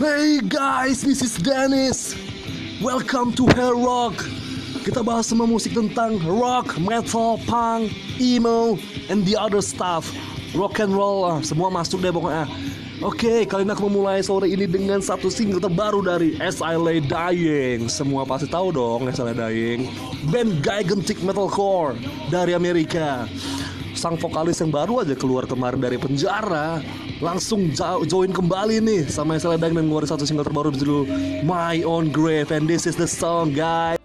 Hey guys, this is Dennis. Welcome to Hair Rock. Kita bahas semua musik tentang rock, metal, punk, emo, and the other stuff. Rock and roll, ah, semua masuk deh pokoknya. Oke, kali ini aku memulai sore ini dengan satu single terbaru dari S.I. Lay Dying. Semua pasti tahu dong S.I. Lay Dying. Band gigantic metalcore dari Amerika. Sang vokalis yang baru aja keluar kemarin dari penjara langsung jo- join kembali nih sama Dying dan ngeluarin satu single terbaru berjudul My Own Grave and this is the song guys.